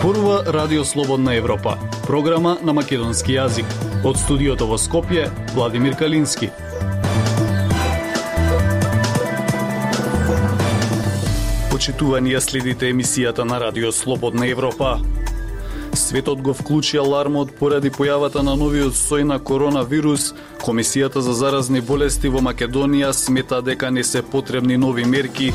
Зборува Радио Слободна Европа, програма на македонски јазик. Од студиото во Скопје, Владимир Калински. Почитувани ја следите емисијата на Радио Слободна Европа. Светот го вклучи алармот поради појавата на новиот сој на коронавирус. Комисијата за заразни болести во Македонија смета дека не се потребни нови мерки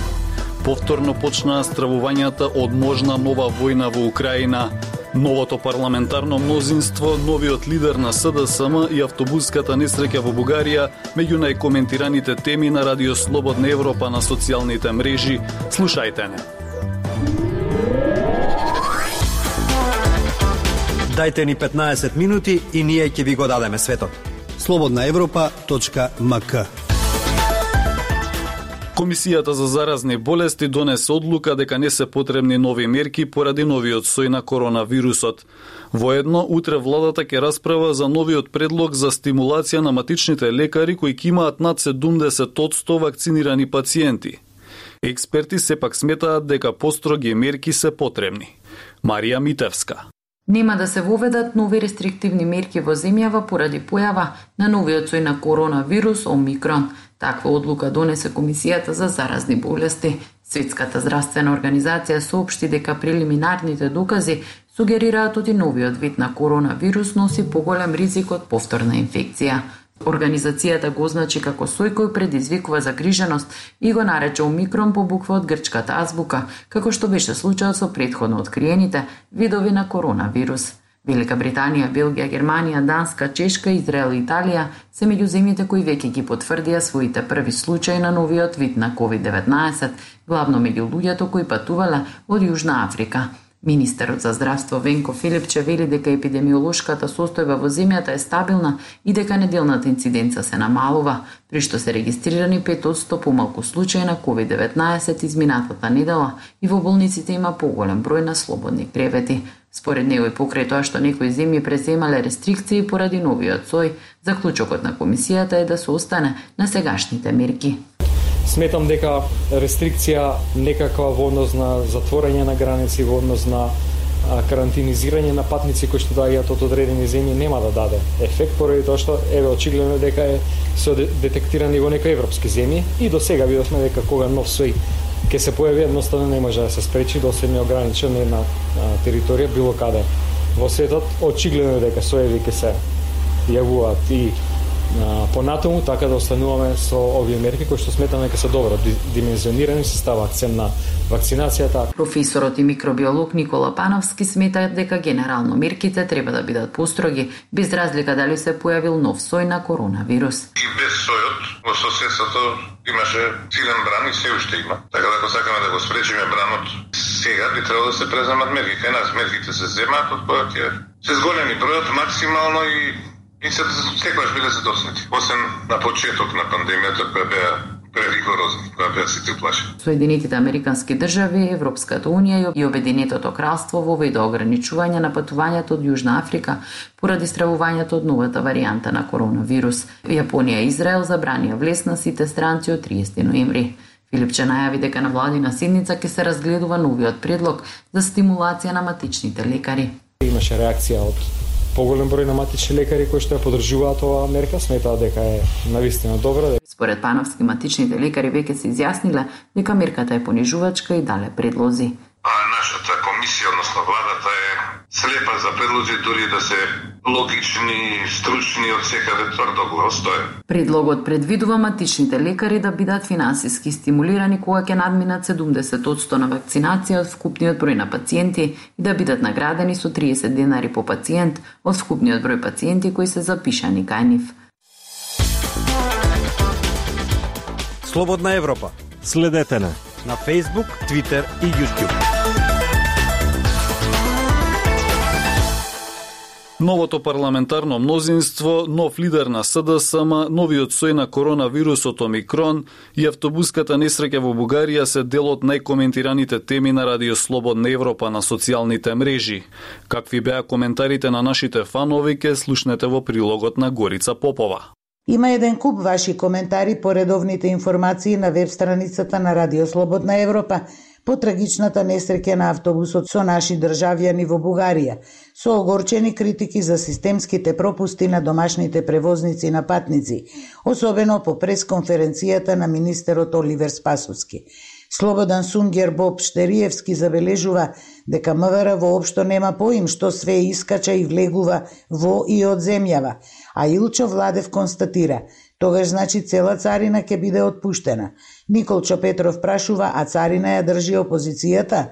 повторно почнаа стравувањата од можна нова војна во Украина. Новото парламентарно мнозинство, новиот лидер на СДСМ и автобуската несреќа во Бугарија меѓу најкоментираните теми на Радио Слободна Европа на социјалните мрежи. Слушајте не. Дајте ни 15 минути и ние ќе ви го дадеме светот. Слободна Европа.мк Комисијата за заразни болести донесе одлука дека не се потребни нови мерки поради новиот сој на коронавирусот. Воедно, утре владата ќе расправа за новиот предлог за стимулација на матичните лекари кои ќе имаат над 70% вакцинирани пациенти. Експерти сепак сметаат дека построги мерки се потребни. Марија Митевска. Нема да се воведат нови рестриктивни мерки во земјава поради појава на новиот сој на коронавирус Омикрон – Таква одлука донесе Комисијата за заразни болести. Светската здравствена организација соопшти дека прелиминарните докази сугерираат оти новиот вид на коронавирус носи поголем ризик од повторна инфекција. Организацијата го означи како сој кој предизвикува загриженост и го нарече омикрон по буква од грчката азбука, како што беше случајот со предходно откриените видови на коронавирус. Велика Британија, Белгија, Германија, Данска, Чешка, Израел и Италија се меѓу земјите кои веќе ги потврдија своите први случаи на новиот вид на COVID-19, главно меѓу луѓето кои патувале од Јужна Африка. Министерот за здравство Венко Филипче вели дека епидемиолошката состојба во земјата е стабилна и дека неделната инциденца се намалува, при што се регистрирани 5% помалку случаи на COVID-19 изминатата недела и во болниците има поголем број на слободни кревети. Според него и покрај тоа што некои земји преземале рестрикции поради новиот сој, заклучокот на комисијата е да се остане на сегашните мерки. Сметам дека рестрикција некаква во однос на затворање на граници, во однос на карантинизирање на патници кои што доаѓаат од одредени земји нема да даде ефект поради тоа што еве очигледно дека е се детектирани во некои европски земји и до сега видовме дека кога нов сој ќе се појави едноставно не може да се спречи да до се неограничен на една територија било каде во светот. Очигледно дека соеви ќе се јавуваат и понатаму така да остануваме со овие мерки кои што сметаме дека се добро димензионирани се става акцент на вакцинацијата. Професорот и микробиолог Никола Пановски смета дека генерално мерките треба да бидат построги без разлика дали се појавил нов сој на коронавирус. И без сојот во соседството имаше силен бран и се уште има. Така да ако сакаме да го спречиме бранот, сега би требало да се преземат мерки. Кај нас мерките се земаат од која ќе се зголеми бројот максимално и и се секогаш биле задоснати. Освен на почеток на пандемијата која беа преригорозни, која беа сите плаши. Соединетите Американски држави, Европската Унија и Обединетото кралство воведе ограничување на патувањето од Јужна Африка поради стравувањето од новата варијанта на коронавирус. Јапонија и Израел забранија влез на сите странци од 30 ноември. Филипче најави дека на владина седница ќе се разгледува новиот предлог за стимулација на матичните лекари. Имаше реакција од поголем број на матични лекари кои што ја поддржуваат оваа мерка, сметаат дека е навистина добра. Според Пановски, матичните лекари веќе се изјасниле дека мерката е понижувачка и дале предлози. А нашата комисија, односно владата е слепа за предлози дури да се логични, стручни од секаде тврдо го остое. Предлогот предвидува матичните лекари да бидат финансиски стимулирани кога ќе надминат 70% на вакцинација од вкупниот број на пациенти и да бидат наградени со 30 денари по пациент од вкупниот број пациенти кои се запишани кај нив. Слободна Европа. Следете на на Facebook, Twitter и YouTube. Новото парламентарно мнозинство, нов лидер на СДСМ, новиот сој на коронавирусот Омикрон и автобуската несреќа во Бугарија се дел од најкоментираните теми на Радио Слободна Европа на социјалните мрежи. Какви беа коментарите на нашите фанови, ке слушнете во прилогот на Горица Попова. Има еден куп ваши коментари по редовните информации на веб страницата на Радио Слободна Европа по трагичната несреќа на автобусот со наши државјани во Бугарија, со огорчени критики за системските пропусти на домашните превозници на патници, особено по пресконференцијата на министерот Оливер Спасовски. Слободан Сунгер Боб Штериевски забележува дека МВР воопшто нема поим што све искача и влегува во и од земјава, а Илчо Владев констатира Тогаш значи цела царина ќе биде отпуштена. Николчо Петров прашува, а царина ја држи опозицијата?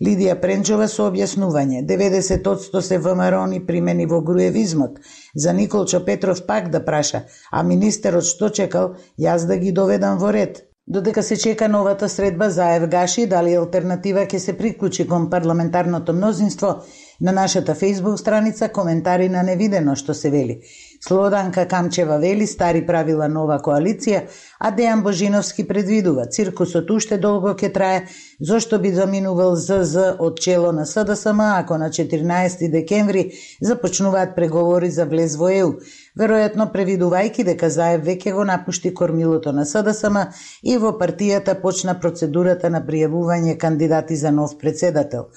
Лидија Пренчова со објаснување. 90% се ВМРО примени во груевизмот. За Николчо Петров пак да праша, а министерот што чекал, јас да ги доведам во ред. Додека се чека новата средба за Евгаши, дали алтернатива ќе се приклучи кон парламентарното мнозинство, на нашата фейсбук страница коментари на невидено што се вели. Слоданка Камчева вели стари правила нова коалиција, а Дејан Божиновски предвидува циркусот уште долго ќе трае, зошто би заминувал ЗЗ од чело на СДСМ ако на 14 декември започнуваат преговори за влез во ЕУ, веројатно превидувајки дека Заев веќе го напушти кормилото на СДСМ и во партијата почна процедурата на пријавување кандидати за нов председател.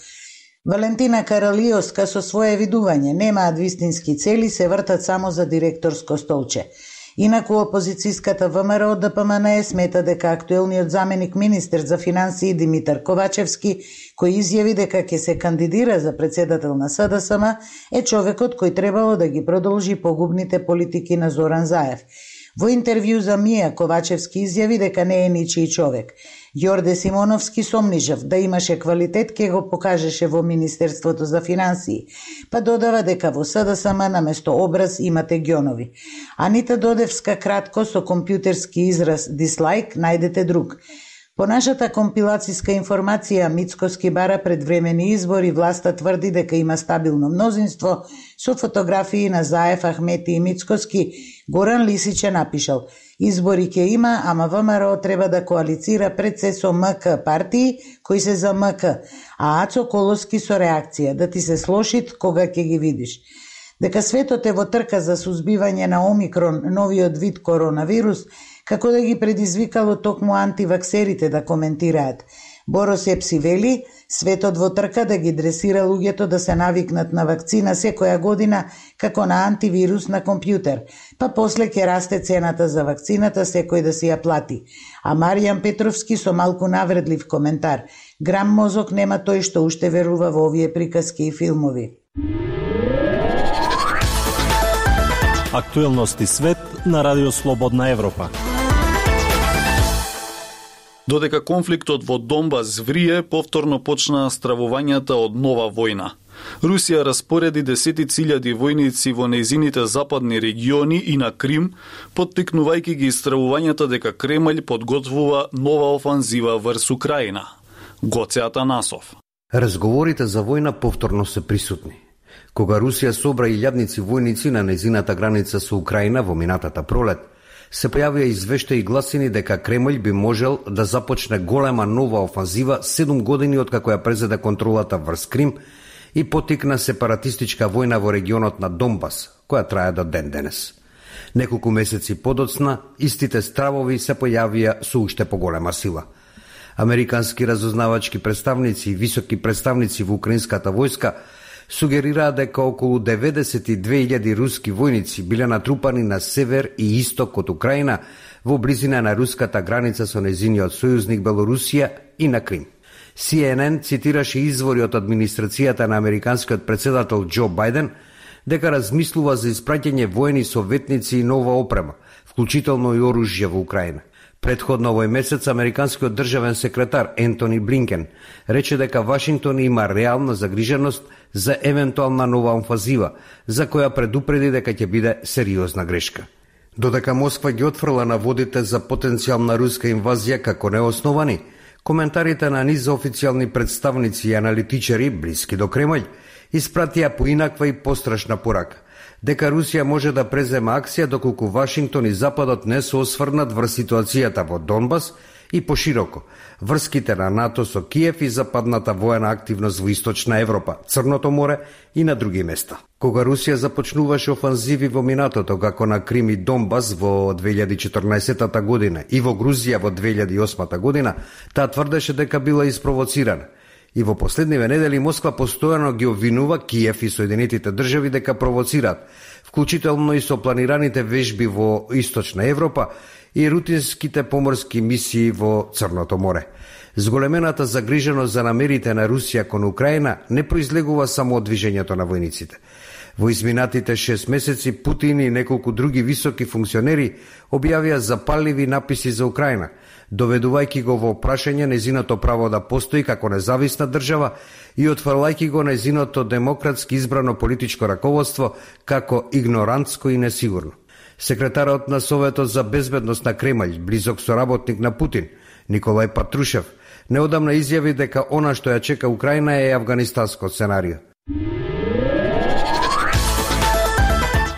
Валентина Каралиоска со свое видување немаат вистински цели, се вртат само за директорско столче. Инаку опозицијската ВМРО ДПМН смета дека актуелниот заменик министер за финансии Димитар Ковачевски, кој изјави дека ќе се кандидира за председател на СДСМ, е човекот кој требало да ги продолжи погубните политики на Зоран Заев. Во интервју за Мија Ковачевски изјави дека не е ничи човек. Јорде Симоновски сомнижав да имаше квалитет ке го покажеше во Министерството за финансии, па додава дека во СДСМ наместо образ имате гјонови. Анита Додевска кратко со компјутерски израз дислайк најдете друг. По нашата компилацијска информација, Мицкоски бара предвремени избори, власта тврди дека има стабилно мнозинство, со фотографии на Заев, Ахмети и Мицкоски, Горан Лисич е напишал Избори ќе има, ама ВМРО треба да коалицира пред се со МК партии кои се за МК, а Ацо Колоски со реакција, да ти се слошит кога ќе ги видиш. Дека светот е во трка за сузбивање на Омикрон, новиот вид коронавирус, како да ги предизвикало токму антиваксерите да коментираат. Борос Епси вели, светот во трка да ги дресира луѓето да се навикнат на вакцина секоја година како на антивирус на компјутер, па после ќе расте цената за вакцината секој да си ја плати. А Маријан Петровски со малку навредлив коментар. Грам мозок нема тој што уште верува во овие приказки и филмови. Актуелности свет на Радио Слободна Европа. Додека конфликтот во Донбас врие, повторно почнаа стравувањата од нова војна. Русија распореди десети циљади војници во нејзините западни региони и на Крим, поттикнувајќи ги стравувањата дека Кремљ подготвува нова офанзива врз Украина. Гоце Атанасов. Разговорите за војна повторно се присутни. Кога Русија собра и илјадници војници на незината граница со Украина во минатата пролет, се појавија извештаи и гласини дека Кремљ би можел да започне голема нова офанзива 7 години од како ја презеде контролата врз Крим и потикна сепаратистичка војна во регионот на Донбас, која трае до ден денес. Неколку месеци подоцна, истите стравови се појавија со уште поголема сила. Американски разузнавачки представници и високи представници во украинската војска Сугерира дека околу 92.000 руски војници биле натрупани на север и исток од Украина во близина на руската граница со незиниот сојузник Белорусија и на Крим. CNN цитираше извори од администрацијата на американскиот председател Џо Бајден дека размислува за испраќање воени советници и нова опрема, вклучително и оружје во Украина. Предходно овој месец американскиот државен секретар Ентони Блинкен рече дека Вашингтон има реална загриженост за евентуална нова онфазива, за која предупреди дека ќе биде сериозна грешка. Додека Москва ги отфрла на водите за потенцијална руска инвазија како неосновани, коментарите на низ официјални представници и аналитичари блиски до Кремљ испратија поинаква и пострашна порака дека Русија може да презема акција доколку Вашингтон и Западот не се осврнат врз ситуацијата во Донбас и пошироко врските на НАТО со Киев и западната воена активност во Источна Европа, Црното море и на други места. Кога Русија започнуваше офанзиви во минатото, како на Крим и Донбас во 2014 година и во Грузија во 2008 година, таа тврдеше дека била испровоцирана. И во последниве недели Москва постојано ги обвинува Киев и Соединетите држави дека провоцираат, вклучително и со планираните вежби во Источна Европа и рутинските поморски мисии во Црното море. Зголемената загриженост за намерите на Русија кон Украина не произлегува само од движењето на војниците. Во изминатите 6 месеци Путин и неколку други високи функционери објавија запалливи написи за Украина, доведувајќи го во прашање незиното право да постои како независна држава и отфрлајќи го незиното демократски избрано политичко раководство како игнорантско и несигурно. Секретарот на Советот за безбедност на Кремљ, близок соработник на Путин, Николај Патрушев, неодамна изјави дека она што ја чека Украина е афганистанско сценарио.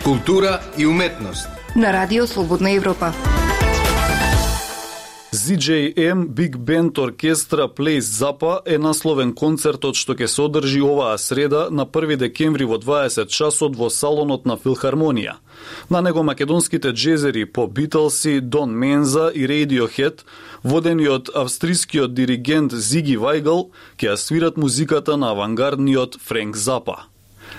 Култура и уметност на Радио Слободна Европа. ZJM Big Band Оркестра Place Запа е насловен концертот што ќе се одржи оваа среда на 1 декември во 20 часот во салонот на Филхармонија. На него македонските джезери по Битлси, Дон Менза и Radiohead, водени од австрискиот диригент Зиги Вајгл, ќе свират музиката на авангардниот Френк Запа.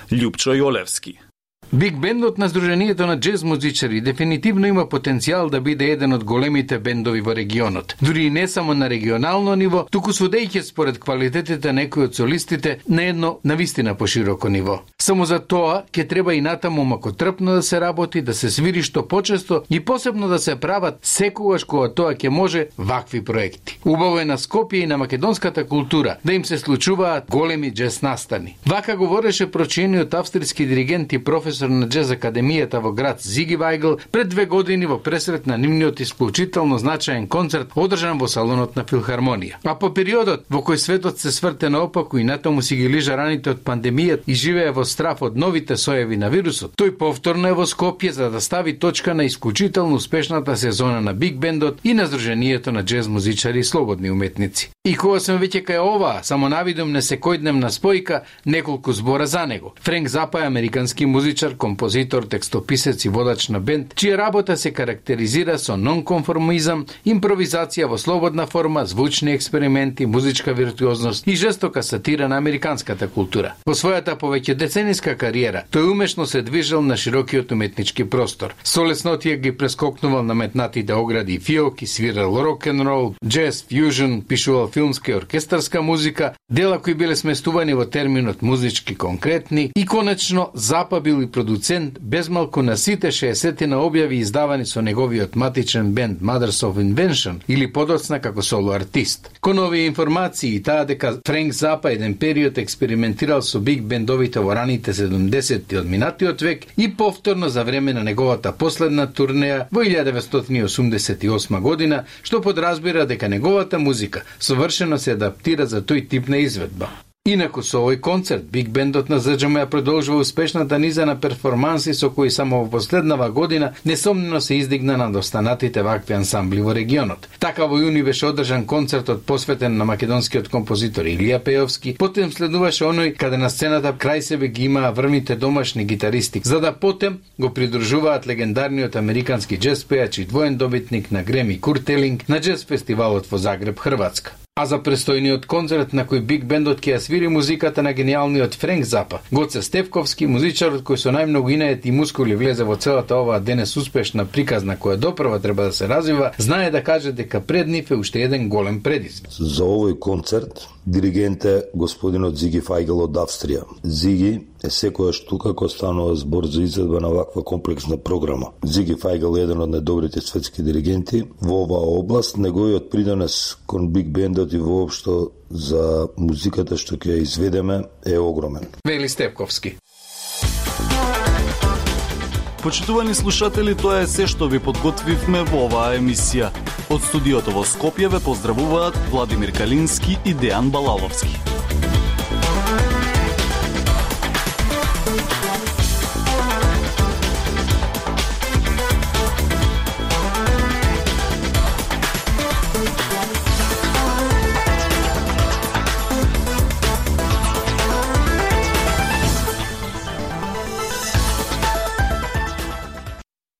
Лјупчо Јолевски Биг бендот на Сдруженијето на джез музичари дефинитивно има потенцијал да биде еден од големите бендови во регионот. Дури и не само на регионално ниво, туку судејќи според квалитетите некои од солистите на едно навистина пошироко ниво. Само за тоа ќе треба и натаму макотрпно да се работи, да се свири што почесто и посебно да се прават секогаш кога тоа ќе може вакви проекти. Убаво е на Скопје и на македонската култура да им се случуваат големи джез настани. Вака говореше прочениот австријски диригент и професор професор на джез академијата во град Зиги Вајгл пред две години во пресрет на нивниот исклучително значаен концерт одржан во салонот на Филхармонија. А по периодот во кој светот се сврте наопаку и натаму си ги лижа раните од пандемијата и живее во страф од новите соеви на вирусот, тој повторно е во Скопје за да стави точка на исклучително успешната сезона на Биг Бендот и на Сдруженијето на джез музичари и слободни уметници. И кога сме веќе кај ова, само навидум на секојдневна спојка, неколку збора за него. Френк Запа е американски музичар песар, композитор, текстописец и водач на бенд, чија работа се карактеризира со нонконформизам, импровизација во слободна форма, звучни експерименти, музичка виртуозност и жестока сатира на американската култура. Во својата повеќе децениска кариера, тој умешно се движел на широкиот уметнички простор. Со леснотија ги прескокнувал наметнатите огради и фиоки, свирал рок н рол, джез, фјужн, пишувал филмска и оркестарска музика, дела кои биле сместувани во терминот музички конкретни и конечно запабил и продуцент безмалку на сите 60 на објави издавани со неговиот матичен бенд Mothers of Invention или подоцна како соло артист. Кон овие информации и таа дека Френк Запа еден период експериментирал со биг бендовите во раните 70-ти од минатиот век и повторно за време на неговата последна турнеја во 1988 година, што подразбира дека неговата музика совршено се адаптира за тој тип на изведба. Инаку со овој концерт, Биг Бендот на ЗДЖМ ја продолжува успешната низа на перформанси со кои само во последнава година несомнено се издигна на достанатите вакви ансамбли во регионот. Така во јуни беше одржан концертот посветен на македонскиот композитор Илија Пеовски, потем следуваше оној каде на сцената крај себе ги имаа врвните домашни гитаристи, за да потем го придружуваат легендарниот американски джез пејач и двоен добитник на Греми Куртелинг на джез фестивалот во Загреб, Хрватска. А за престојниот концерт на кој Биг Бендот ќе ја свири музиката на гениалниот Френк Запа, Гоце Стевковски, музичарот кој со најмногу инает и мускули влезе во целата оваа денес успешна приказна која допрва треба да се развива, знае да каже дека пред нив е уште еден голем предизвик. За овој концерт диригент е господинот Зиги Фајгел од Австрија. Зиги е секојаш тука кога станува збор за изvedба на ваква комплексна програма. Зиги Фајгел е еден од најдобрите светски диригенти во оваа област, неговиот придонес кон Биг Бендот и воопшто за музиката што ќе ја изведеме е огромен. Вели Степковски. Почитувани слушатели, тоа е се што ви подготвивме во оваа емисија. Од студиото во Скопје ве поздравуваат Владимир Калински и Дејан Балаловски.